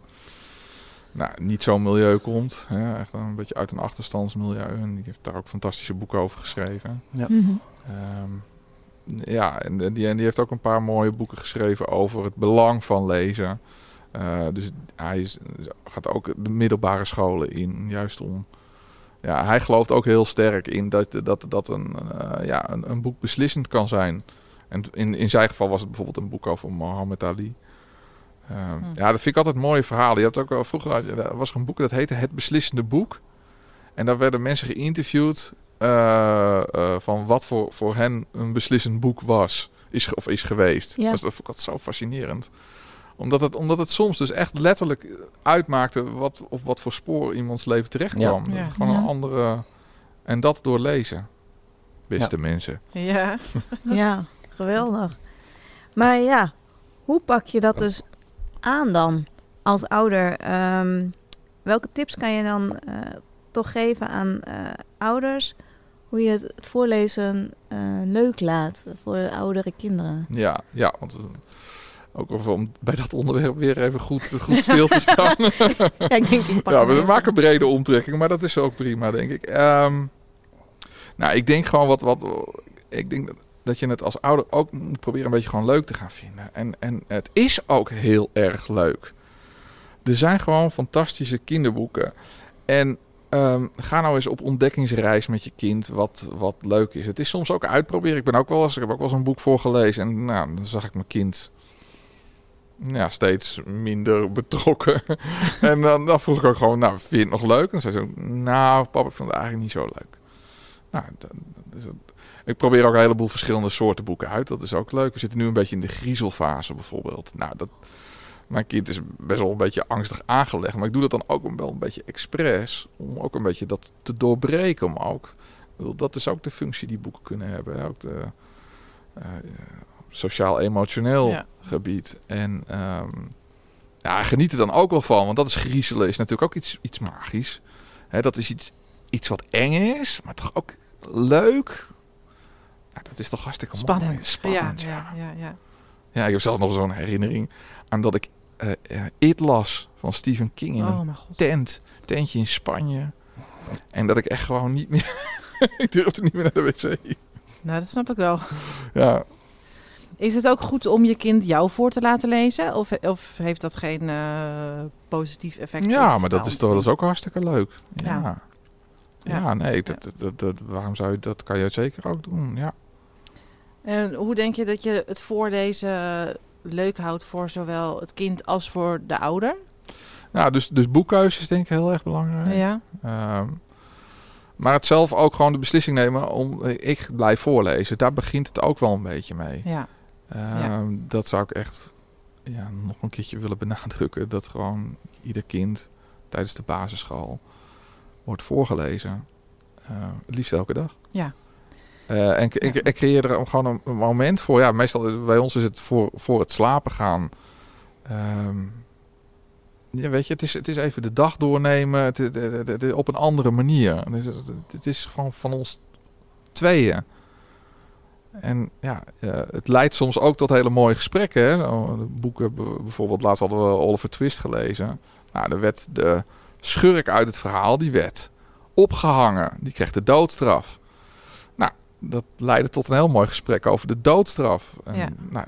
nou, niet zo'n milieu komt. Hè, echt een beetje uit een achterstandsmilieu. En die heeft daar ook fantastische boeken over geschreven. Ja. Mhm. Ehm, ja, en die, en die heeft ook een paar mooie boeken geschreven over het belang van lezen. Eh, dus hij is- gaat ook de middelbare scholen in, juist om. Ja, hij gelooft ook heel sterk in dat, dat, dat een, eh, ja, een, een boek beslissend kan zijn. En in, in zijn geval was het bijvoorbeeld een boek over Muhammad Ali. Ehm, Hm. Ja, dat vind ik altijd mooie verhalen. Je hebt ook al vroeger er was er een boek dat heette Het Beslissende Boek. En daar werden mensen geïnterviewd eh, eh, van wat voor, voor hen een beslissend boek was. Is, of is geweest. Ja. Dat, dat vond ik altijd zo fascinerend. Omdat het, omdat het soms dus echt letterlijk uitmaakte wat, op wat voor spoor iemands leven terecht kwam. Ja. Dat Ja. gewoon een andere... En dat door lezen. Beste mensen. Ja. Ja, geweldig. Maar ja, hoe pak je dat dus aan dan als ouder? Ehm, welke tips kan je dan eh, toch geven aan eh, ouders? Hoe je het, voorlezen eh, leuk laat voor oudere kinderen? Ja, ja want ook om bij dat onderwerp weer even goed, goed stil te staan. ja, ik denk, ik ja, hem we maken brede omtrekkingen, maar dat is ook prima, denk ik. Ehm, nou, ik denk gewoon wat, wat ik denk dat, dat je het als ouder ook moet proberen een beetje gewoon leuk te gaan vinden. En, en het is ook heel erg leuk. Er zijn gewoon fantastische kinderboeken. En ehm, ga nou eens op ontdekkingsreis met je kind wat, wat leuk is. Het is soms ook uitproberen. Ik ben ook wel eens, ik heb ook wel eens een boek voorgelezen en nou, dan zag ik mijn kind ja, steeds minder betrokken. en dan, dan vroeg ik ook gewoon, nou, vind je het nog leuk? En zei ze, nou, papa, ik vond het eigenlijk niet zo leuk. Nou, is het- ik probeer ook een heleboel verschillende soorten boeken uit. Dat is ook leuk. We zitten nu een beetje in de griezelfase bijvoorbeeld. Nou, dat, mijn kind is best wel een beetje angstig aangelegd. Maar ik doe dat dan ook wel een beetje expres. Om ook een beetje dat te doorbreken. Om ook, bedoel, dat is ook de functie die boeken kunnen hebben. Ook de eh, sociaal-emotioneel Ja. gebied. En ehm, ja, geniet er dan ook wel van. Want dat is griezelen is natuurlijk ook iets, iets magisch. Hè, dat is iets, iets wat eng is, maar toch ook leuk. Ja, dat is toch hartstikke mooi. Spannend. Spannend, ja, ja. ja, ja, ik heb zelf nog zo'n herinnering aan dat ik ja, It las van Stephen King in Oh een tent, tentje in Spanje. En dat ik echt gewoon niet meer... ik durfde niet meer naar de wc. Nou, dat snap ik wel. Ja, Is het ook goed om je kind jou voor te laten lezen? Of, of heeft dat geen eh, positief effect? ja maar dat is toch dat is ook hartstikke leuk. Ja, Ja. nee, dat, dat, dat, dat- waarom zou je dat kan je zeker ook doen? Ja. En hoe denk je dat je het voorlezen leuk houdt voor zowel het kind als voor de ouder? Nou, dus, dus is denk ik heel erg belangrijk. Ja. Ehm, maar het zelf ook gewoon de beslissing nemen om ik blijf voorlezen. Daar begint het ook wel een beetje mee. Ja. Ehm, Dat zou ik echt ja, nog een keertje willen benadrukken. Dat gewoon ieder kind tijdens de basisschool wordt voorgelezen. Eh, het liefst elke dag. Ja. Eh, en, en creëer er gewoon een, moment voor. Ja, meestal bij ons is het voor, voor het slapen gaan. Ehm, ja, weet je, het is, het is even de dag doornemen het, het- het- het- op een andere manier. Het is, gewoon van ons tweeën. En ja, eh, het leidt soms ook tot hele mooie gesprekken. De boeken, bijvoorbeeld, laatst hadden we Oliver Twist gelezen. Nou, er werd de schurk uit het verhaal, die werd opgehangen. Die kreeg de doodstraf. Dat leidde tot een heel mooi gesprek over de doodstraf. En, Ja. nou,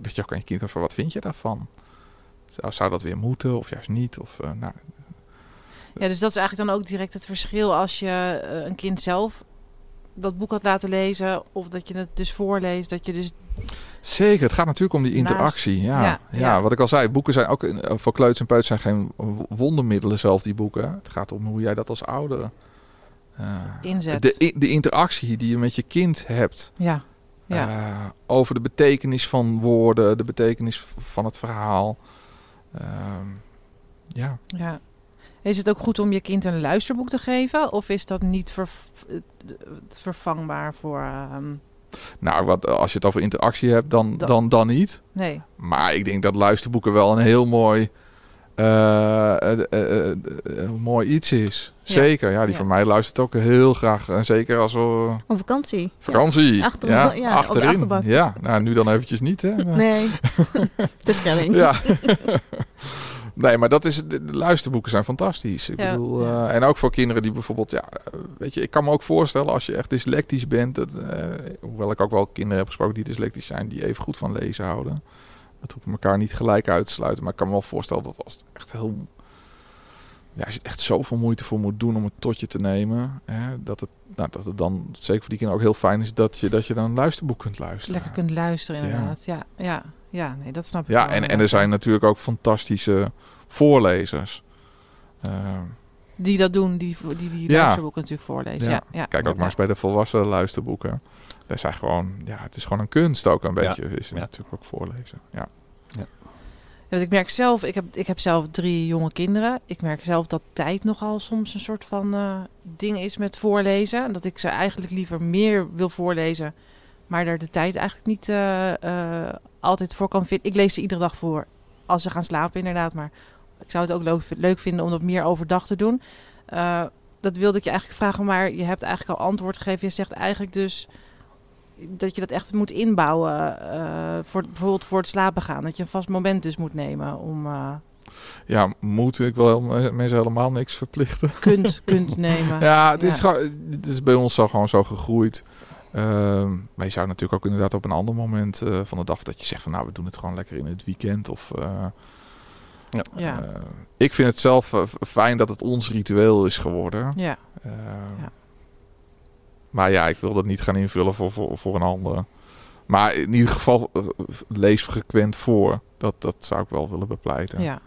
dat je ook aan je kind van wat vind je daarvan? Zou, zou dat weer moeten of juist niet? Of, eh, nou, ja, dus dat is eigenlijk dan ook direct het verschil als je eh, een kind zelf dat boek had laten lezen of dat je het dus voorleest. Dat je dus Zeker, het gaat natuurlijk om die interactie. Ja, Ja, ja, ja. wat ik al zei, boeken zijn ook in- voor kleuters en peuters zijn geen wondermiddelen zelf die boeken. Het gaat om hoe jij dat als ouder eh, inzet. de, de interactie die je met je kind hebt ja. Ja. eh, over de betekenis van woorden, de betekenis van het verhaal. Ehm, ja, ja. Is het ook goed om je kind een luisterboek te geven? Of is dat niet ver- vervangbaar voor... ehm, nou, wat, als je het over interactie hebt, dan, Dan- dan, dan niet. nee. Maar ik denk dat luisterboeken wel een heel mooi, eh, eh, eh, mooi iets is. Zeker, ja, die van mij luistert ook heel graag. En zeker als we Op vakantie. vakantie. Achter- ja, achterin. Ja, nou nu dan eventjes niet. Hè. Nee, de Schelling. Ja. Nee, maar dat is, de, luisterboeken zijn fantastisch. Ik Ja, bedoel, ja. en ook voor kinderen die bijvoorbeeld, ja, weet je, ik kan me ook voorstellen als je echt dyslectisch bent, dat, hoewel ik ook wel kinderen heb gesproken die dyslectisch zijn, die even goed van lezen houden. Dat hoeft elkaar niet gelijk uit te sluiten, maar ik kan me wel voorstellen dat als het echt heel, ja, als je er echt zoveel moeite voor moet doen om het tot je te nemen, hè, dat het, nou, dat het dan zeker voor die kinderen ook heel fijn is dat je, dat je dan een luisterboek kunt luisteren. Lekker kunt luisteren inderdaad. Ja, ja, ja, nee, dat snap ik Ja, wel, en, en er zijn natuurlijk ook fantastische voorlezers. Ehm, Die dat doen, die die, die Ja. luisterboeken natuurlijk voorlezen. Ja. Kijk ook maar eens bij de volwassen luisterboeken. Dat zijn gewoon, ja, het is gewoon een kunst ook een Ja. beetje. Is het Ja. natuurlijk ook voorlezen. Ja. Ja, want ik merk zelf, ik heb, ik heb zelf drie jonge kinderen. Ik merk zelf dat tijd nogal soms een soort van eh, ding is met voorlezen. En dat ik ze eigenlijk liever meer wil voorlezen, maar daar de tijd eigenlijk niet eh, eh, altijd voor kan vinden. Ik lees ze iedere dag voor als ze gaan slapen, inderdaad. Maar ik zou het ook leuk, leuk vinden om dat meer overdag te doen. Eh, dat wilde ik je eigenlijk vragen, maar je hebt eigenlijk al antwoord gegeven. Je zegt eigenlijk dus dat je dat echt moet inbouwen. eh, voor, bijvoorbeeld voor het slapen gaan. Dat je een vast moment dus moet nemen om eh, ja, moet ik wel helemaal- mensen helemaal niks verplichten. kunt, kunt nemen. Ja, het is, Ja. gewoon, het is bij ons zo gewoon zo gegroeid. Ehm, maar je zou natuurlijk ook inderdaad op een ander moment eh, van de dag dat je zegt van nou we doen het gewoon lekker in het weekend of eh, Ja. eh, ik vind het zelf fijn dat het ons ritueel is geworden. Ja. Eh, Ja. Maar ja, ik wil dat niet gaan invullen voor, voor, voor een ander. Maar in ieder geval eh, lees frequent voor. Dat, dat zou ik wel willen bepleiten. Ja.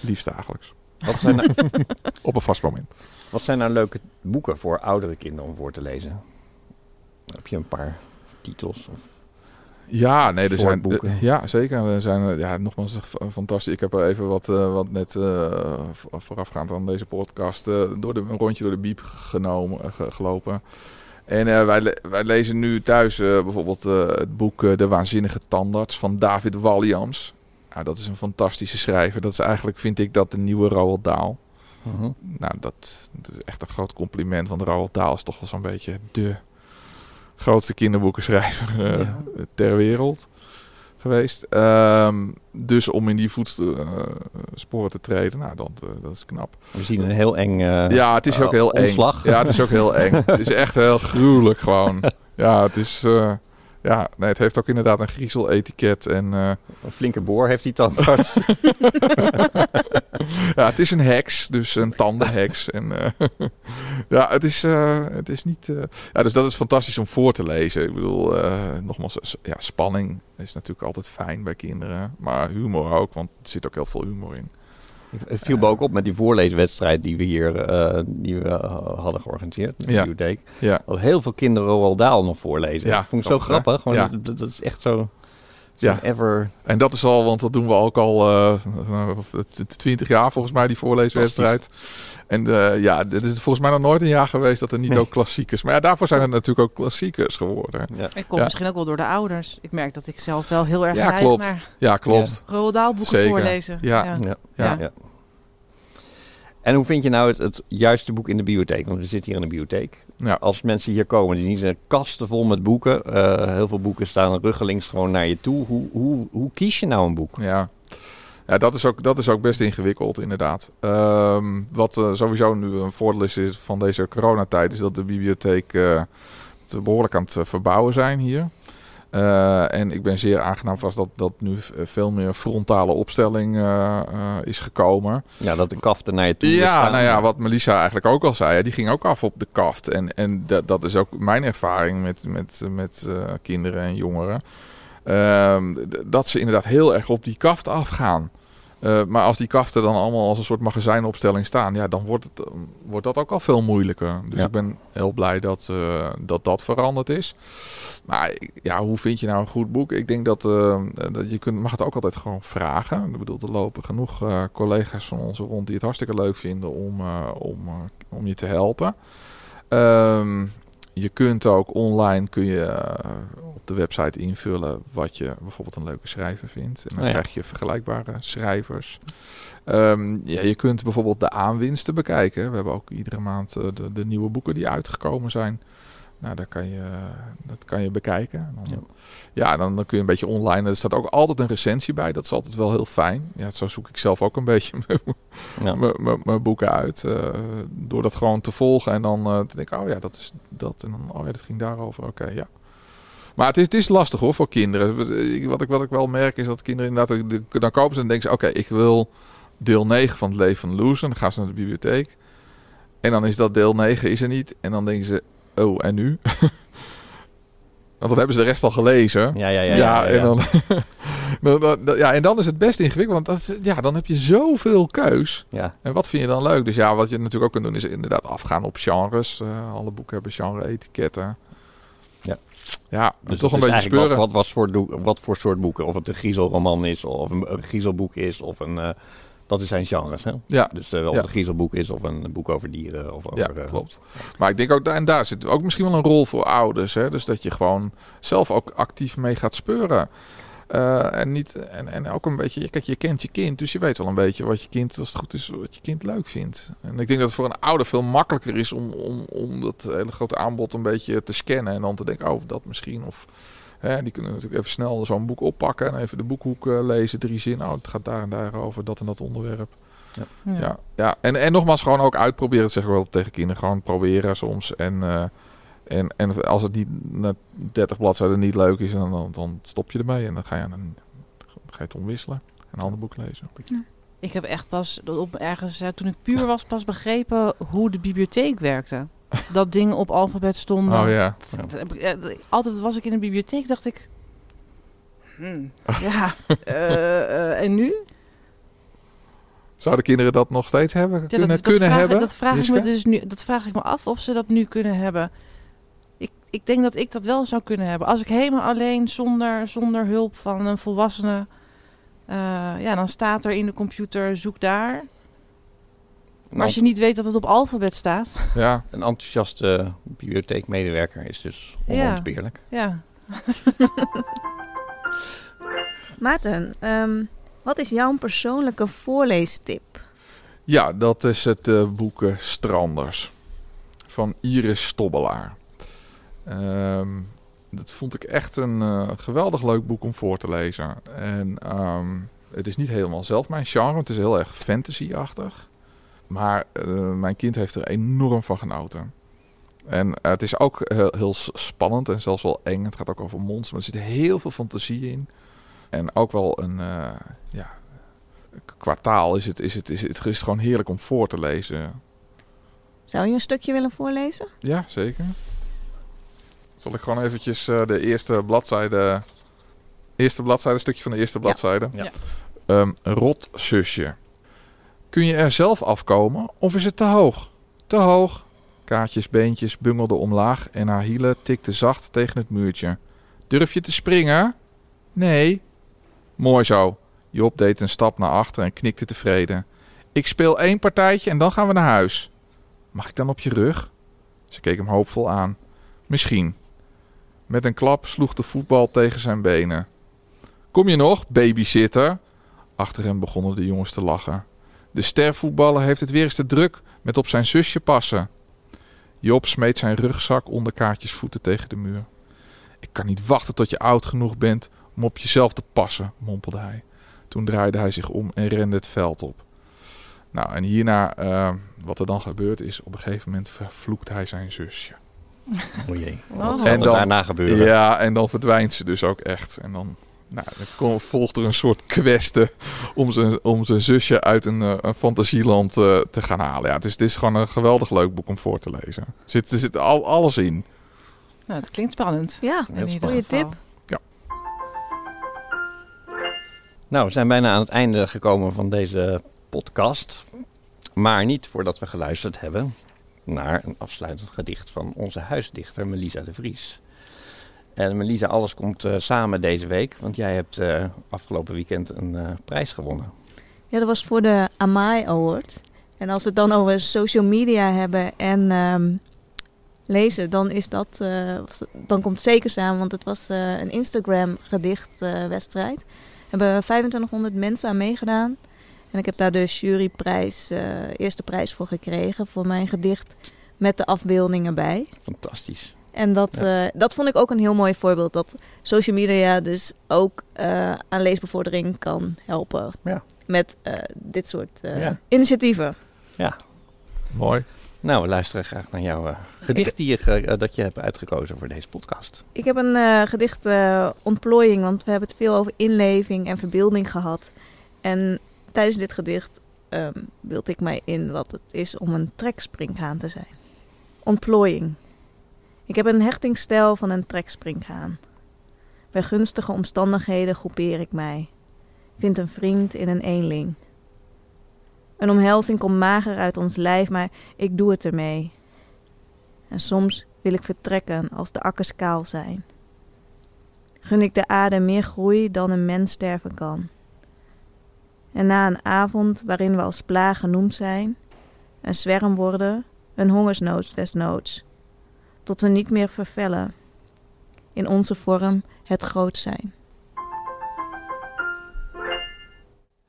Liefst dagelijks. Wat zijn, nou, Op een vast moment. wat zijn nou leuke boeken voor oudere kinderen om voor te lezen? Heb je een paar titels? Of... Ja, nee, er zijn Voorboeken. eh, ja zeker. Er zijn eh, ja, nogmaals eh, fantastisch. Ik heb er even wat, wat net voorafgaand aan deze podcast door de, een rondje door de biep genomen, ge- gelopen. En wij, le- wij lezen nu thuis bijvoorbeeld het boek De Waanzinnige Tandarts van David Walliams. Nou, dat is een fantastische schrijver. Dat is eigenlijk, vind ik, dat de nieuwe Roald Dahl. Mhm. Nou, dat, dat is echt een groot compliment. Want Roald Dahl is toch wel zo'n beetje de grootste kinderboekenschrijver eh, Ja. ter wereld geweest. Ehm, dus om in die voetsporen te treden, nou, dat, eh, dat is knap. We zien een heel eng eh, ja, het is ook eh, heel eng. Ja, het is ook heel eng. het is echt heel gruwelijk gewoon. Ja, het is... eh, ja, nee, het heeft ook inderdaad een griezel-etiket en... eh, Een flinke boor heeft die tandarts. ja, het is een heks, dus een tandenheks. En, eh, ja, het is, eh, het is niet... ja, dus dat is fantastisch om voor te lezen. Ik bedoel, nogmaals, ja, spanning is natuurlijk altijd fijn bij kinderen. Maar humor ook, want er zit ook heel veel humor in. Het viel me ook op met die voorleeswedstrijd die we hier eh, die we, eh, hadden georganiseerd in de Ja. bibliotheek. Ja, Dat heel veel kinderen Roald Dahl nog voorlezen. Ja, dat vond ik zo grappig. Gewoon, dat is echt zo... Ja. ever... en dat is al, want dat doen we ook al eh, twintig jaar volgens mij, die voorleeswedstrijd. En eh, ja, dit is volgens mij nog nooit een jaar geweest dat er niet Nee. ook klassiekers... Maar ja, daarvoor zijn het natuurlijk ook klassiekers geworden. Ja. Ik kom Ja. misschien ook wel door de ouders. Ik merk dat ik zelf wel heel erg Ja, neig klopt. naar Ja, klopt. Roald Dahl boeken Zeker. voorlezen. Ja. Ja. Ja. En hoe vind je nou het, het juiste boek in de bibliotheek? Want we zitten hier in de bibliotheek. Ja. Als mensen hier komen, die zien kasten vol met boeken. Eh, heel veel boeken staan ruggelings gewoon naar je toe. Hoe, hoe, hoe kies je nou een boek? Ja, ja dat, is ook, dat is ook best ingewikkeld, inderdaad. Ehm, wat eh, sowieso nu een voordeel is, is van deze coronatijd, is dat de bibliotheek het behoorlijk aan het verbouwen zijn hier. Eh, en ik ben zeer aangenaam vast dat, dat nu v- veel meer frontale opstelling eh, eh, is gekomen. Ja, dat de kaften naar je toe Ja, nou ja, wat Melissa eigenlijk ook al zei, die ging ook af op de kaft. En, en dat, dat is ook mijn ervaring met, met, met eh, kinderen en jongeren. Ehm, dat ze inderdaad heel erg op die kaft afgaan. Eh, maar als die kaften dan allemaal als een soort magazijnopstelling staan, ja, dan wordt, het, eh, wordt dat ook al veel moeilijker. Dus Ja. ik ben heel blij dat, eh, dat dat veranderd is. Maar ja, hoe vind je nou een goed boek? Ik denk dat, eh, dat je kunt, mag het ook altijd gewoon vragen. Ik bedoel, er lopen genoeg collega's van ons rond die het hartstikke leuk vinden om, om, om je te helpen. Ehm, je kunt ook online kun je, eh, op de website invullen wat je bijvoorbeeld een leuke schrijver vindt. En dan Oh ja. krijg je vergelijkbare schrijvers. Ehm, ja, je kunt bijvoorbeeld de aanwinsten bekijken. We hebben ook iedere maand eh, de, de nieuwe boeken die uitgekomen zijn. Nou, daar kan je, dat kan je bekijken. Dan, Ja. ja, dan, dan kun je een beetje online. Er staat ook altijd een recensie bij. Dat is altijd wel heel fijn. Ja, zo zoek ik zelf ook een beetje mijn- boeken uit. eh, door dat gewoon te volgen en dan eh, te denken, oh ja, dat is dat. En dan, oh ja, dat ging daarover. Oké, ja. Maar het is, het is lastig hoor voor kinderen. Wat ik- Wat ik, wel merk is dat kinderen inderdaad, de- dan kopen ze en denken ze, oké, ik wil deel 9 van het leven van Loes. En dan gaan ze naar de bibliotheek. En dan is dat deel 9 is er niet. En dan denken ze, oh, en nu? Want dan hebben ze de rest al gelezen. Ja, ja, ja. Ja, ja, ja, en dan, dan, ja, en dan is het best ingewikkeld, want dat is, ja, dan heb je zoveel keus. Ja. En wat vind je dan leuk? Dus ja, wat je natuurlijk ook kunt doen, is inderdaad afgaan op genres. Eh, alle boeken hebben genre-etiketten. Ja. Ja, Dus toch een beetje speuren. Wat, wat, wat, voor wat voor soort boeken. Of het een griezelroman is, of een, een griezelboek is, of een... eh, dat is zijn genres, hè? Ja, Dus eh, of het een griezelboek is, of een boek over dieren. Of over, ja, eh, klopt. Maar ik denk ook, en daar zit ook misschien wel een rol voor ouders. Hè? Dus dat je gewoon zelf ook actief mee gaat speuren. Eh, en, niet, en, en ook een beetje, kijk, je kent je kind, dus je weet wel een beetje wat je kind, als het goed is, wat je kind leuk vindt. En ik denk dat het voor een ouder veel makkelijker is om, om, om dat hele grote aanbod een beetje te scannen. En dan te denken, oh, dat misschien. Of hè, die kunnen natuurlijk even snel zo'n boek oppakken en even de boekhoek eh, lezen, drie zinnen. Oh, het gaat daar en daar over, dat en dat onderwerp. Ja. Ja, ja. En, en nogmaals, gewoon ook uitproberen. Dat zeggen we wel tegen kinderen. Gewoon proberen soms. En, eh, en, en als het niet na 30 bladzijden niet leuk is, dan, dan, dan stop je ermee. En dan ga je, dan, ga je het omwisselen. Een ander boek lezen. Ik heb echt pas op ergens, eh, toen ik puur was, pas begrepen hoe de bibliotheek werkte. Dat dingen op alfabet stonden. Oh ja. Altijd was ik in een bibliotheek, dacht ik. hmm, ja, eh, eh, en nu? Zouden kinderen dat nog steeds hebben? Ja, kunnen dat, dat kunnen vraag, hebben? Dat vraag, ik me dus nu, dat vraag ik me af of ze dat nu kunnen hebben. Ik, ik denk dat ik dat wel zou kunnen hebben. Als ik helemaal alleen, zonder, zonder hulp van een volwassene... eh, ja, dan staat er in de computer, zoek daar. Maar als je niet weet dat het op alfabet staat... Ja, Een enthousiaste bibliotheekmedewerker is dus Ja. onontbeerlijk. Ja, Maarten, ehm, wat is jouw persoonlijke voorleestip? ja dat is het eh, boek eh, Stranders. Van Iris Stobbelaar. Ehm, dat vond ik echt een eh, geweldig leuk boek om voor te lezen. En ehm, het is niet helemaal zelf mijn genre. Het is heel erg fantasy-achtig. Maar eh, mijn kind heeft er enorm van genoten. En eh, het is ook heel, spannend en zelfs wel eng. Het gaat ook over monsters, maar er zit heel veel fantasie in. En ook wel een, eh, ja, qua taal is het, is, het, is, het, het is gewoon heerlijk om voor te lezen. Zou je een stukje willen voorlezen? Ja, zeker. Zal ik gewoon eventjes eh, de eerste bladzijde... Eerste bladzijde, een stukje van de eerste bladzijde. Ja. Ja. Ehm, rotzusje. Kun je er zelf afkomen of is het te hoog? Te hoog. Kaartjes, beentjes bungelden omlaag en haar hielen tikten zacht tegen het muurtje. Durf je te springen? Nee. Mooi zo. Job deed een stap naar achter en knikte tevreden. Ik speel één partijtje en dan gaan we naar huis. Mag ik dan op je rug? Ze keek hem hoopvol aan. Misschien. Met een klap sloeg de voetbal tegen zijn benen. Kom je nog, babysitter? Achter hem begonnen de jongens te lachen. De stervoetballer heeft het weer eens te druk met op zijn zusje passen. Job smeet zijn rugzak onder kaartjes voeten tegen de muur. Ik kan niet wachten tot je oud genoeg bent om op jezelf te passen, mompelde hij. Toen draaide hij zich om en rende het veld op. Nou, en hierna, eh, wat er dan gebeurt is, op een gegeven moment vervloekt hij zijn zusje. O jee. Oh. Wat En gaat er dan- daarna gebeuren? Ja, en dan verdwijnt ze dus ook echt. En dan, nou, dan volgt er een soort kweste om zijn, om zijn zusje uit een, eh, een fantasieland eh, te gaan halen. Ja, het is, het is gewoon een geweldig leuk boek om voor te lezen. Er zit, er zit al, alles in. nou, het klinkt spannend. Ja, ieder goede tip. Nou, we zijn bijna aan het einde gekomen van deze podcast. Maar niet voordat we geluisterd hebben naar een afsluitend gedicht van onze huisdichter Melisa de Vries. En Melisa, alles komt eh, samen deze week, want jij hebt eh, afgelopen weekend een eh, prijs gewonnen. Ja, dat was voor de Amai Award. En als we het dan over social media hebben en ehm, lezen, dan is dat, was- dan komt het zeker samen, want het was een Instagram gedichtwedstrijd. Er hebben 2500 mensen aan meegedaan. En ik heb daar de juryprijs, eerste prijs voor gekregen voor mijn gedicht met de afbeeldingen bij. Fantastisch. En dat, Ja. eh, dat vond ik ook een heel mooi voorbeeld. Dat social media dus ook eh, aan leesbevordering kan helpen. Ja. Met eh, dit soort eh, Ja. initiatieven. Mooi. Nou, we luisteren graag naar jouw eh, gedicht die je, dat je hebt uitgekozen voor deze podcast. Ik heb een eh, gedicht eh, ontplooiing, want we hebben het veel over inleving en verbeelding gehad. En tijdens dit gedicht ehm beeld ik mij in wat het is om een trekspringhaan te zijn. Ontplooiing. Ik heb een hechtingsstijl van een trekspringhaan. Bij gunstige omstandigheden groepeer ik mij. Vind een vriend in een eenling. Een omhelzing komt mager uit ons lijf, maar ik doe het ermee. En soms wil ik vertrekken als de akkers kaal zijn. Gun ik de aarde meer groei dan een mens sterven kan. En na een avond waarin we als plaag genoemd zijn, een zwerm worden, een hongersnood desnoods, tot we niet meer vervellen, in onze vorm het groot zijn.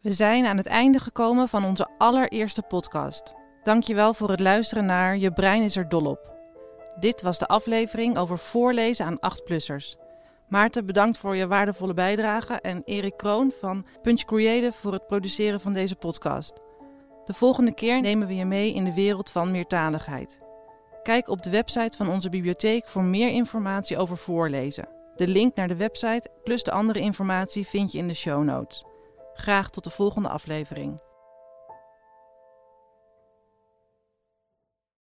We zijn aan het einde gekomen van onze allereerste podcast. Dankjewel voor het luisteren naar Je brein is er dol op. Dit was de aflevering over voorlezen aan 8-plussers. Maarten, bedankt voor je waardevolle bijdrage en Erik Kroon van Punch Creative voor het produceren van deze podcast. De volgende keer nemen we je mee in de wereld van meertaligheid. Kijk op de website van onze bibliotheek voor meer informatie over voorlezen. De link naar de website plus de andere informatie vind je in de show notes. Graag tot de volgende aflevering.